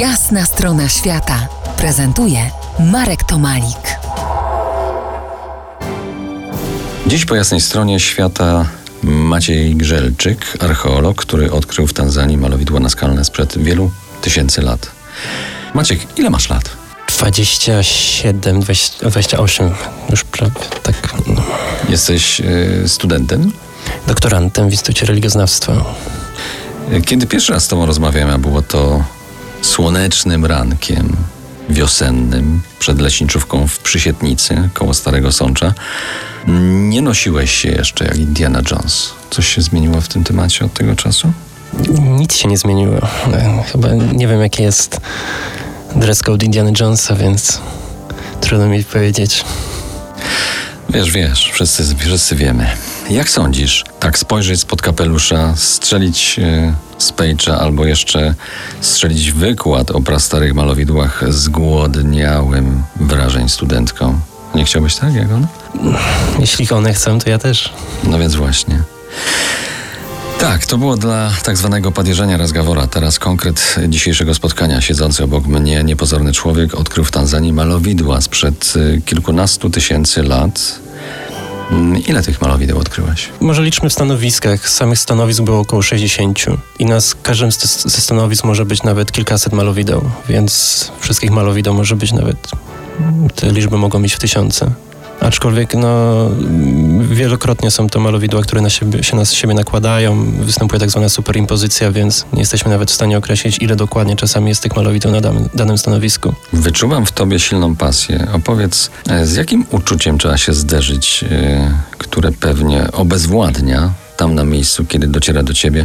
Jasna strona świata prezentuje Marek Tomalik. Dziś po jasnej stronie świata Maciej Grzelczyk, archeolog, który odkrył w Tanzanii malowidła naskalne sprzed wielu tysięcy lat. Maciek, ile masz lat? 27, 20, 28, już prawie tak. No. Jesteś y, studentem? Doktorantem w Instytucie Religioznawstwa. Kiedy pierwszy raz z Tobą rozmawiałem, a było to słonecznym rankiem wiosennym przed leśniczówką w Przysietnicy koło Starego Sącza, nie nosiłeś się jeszcze jak Indiana Jones. Coś się zmieniło w tym temacie od tego czasu? Nic się nie zmieniło. Chyba nie wiem, jaki jest dress code Indiana Jonesa, więc trudno mi powiedzieć. Wiesz, wiesz, wszyscy, wszyscy wiemy. Jak sądzisz, tak spojrzeć spod kapelusza, strzelić e, z pejcza albo jeszcze strzelić wykład o prastarych malowidłach zgłodniałym wrażeń studentkom? Nie chciałbyś tak, jak on? Jeśli one chcą, to ja też. No więc właśnie. Tak, to było dla tak zwanego padjeżania Razgawora. Teraz konkret dzisiejszego spotkania. Siedzący obok mnie niepozorny człowiek odkrył w Tanzanii malowidła sprzed y, kilkunastu tysięcy lat. Mm, Ile tych malowideł odkryłeś? Może liczmy w stanowiskach. Samych stanowisk było około 60 i na każdym ze stanowisk może być nawet kilkaset malowideł, więc wszystkich malowideł może być nawet, te liczby mogą iść w tysiące. Aczkolwiek no, wielokrotnie są to malowidła, które na siebie, się na siebie nakładają, występuje tak zwana superimpozycja, więc nie jesteśmy nawet w stanie określić, ile dokładnie czasami jest tych malowideł na danym, danym stanowisku. Wyczuwam w tobie silną pasję. Opowiedz, e, z jakim uczuciem trzeba się zderzyć, e, które pewnie obezwładnia tam na miejscu, kiedy dociera do ciebie,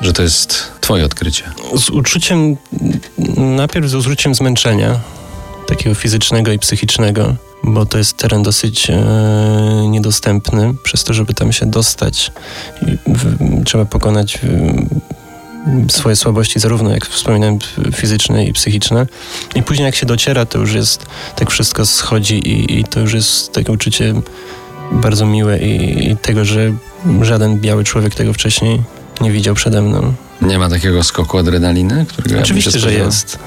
że to jest twoje odkrycie. z uczuciem, najpierw z uczuciem zmęczenia, takiego fizycznego i psychicznego, bo to jest teren dosyć e, niedostępny, przez to, żeby tam się dostać, w, trzeba pokonać e, swoje słabości, zarówno jak wspominałem, fizyczne i psychiczne. I później jak się dociera, to już jest, tak wszystko schodzi i, i to już jest takie uczucie bardzo miłe i, i tego, że żaden biały człowiek tego wcześniej nie widział przede mną. Nie ma takiego skoku adrenaliny, którego ja Oczywiście, się że jest.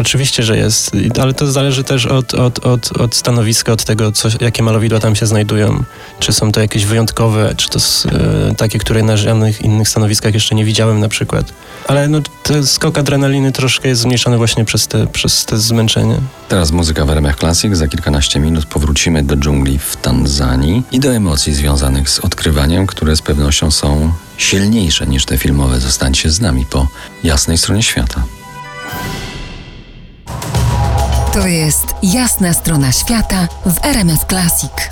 Oczywiście, że jest, ale to zależy też od, od, od, od stanowiska, od tego, co, jakie malowidła tam się znajdują. Czy są to jakieś wyjątkowe, czy to e, takie, które na żadnych innych stanowiskach jeszcze nie widziałem na przykład. Ale no, skok adrenaliny troszkę jest zmniejszony właśnie przez te, przez te zmęczenie. Teraz muzyka w RMF Classic. Za kilkanaście minut powrócimy do dżungli w Tanzanii i do emocji związanych z odkrywaniem, które z pewnością są silniejsze niż te filmowe. Zostańcie z nami po jasnej stronie świata. To jest Jasna strona świata w RMS Classic.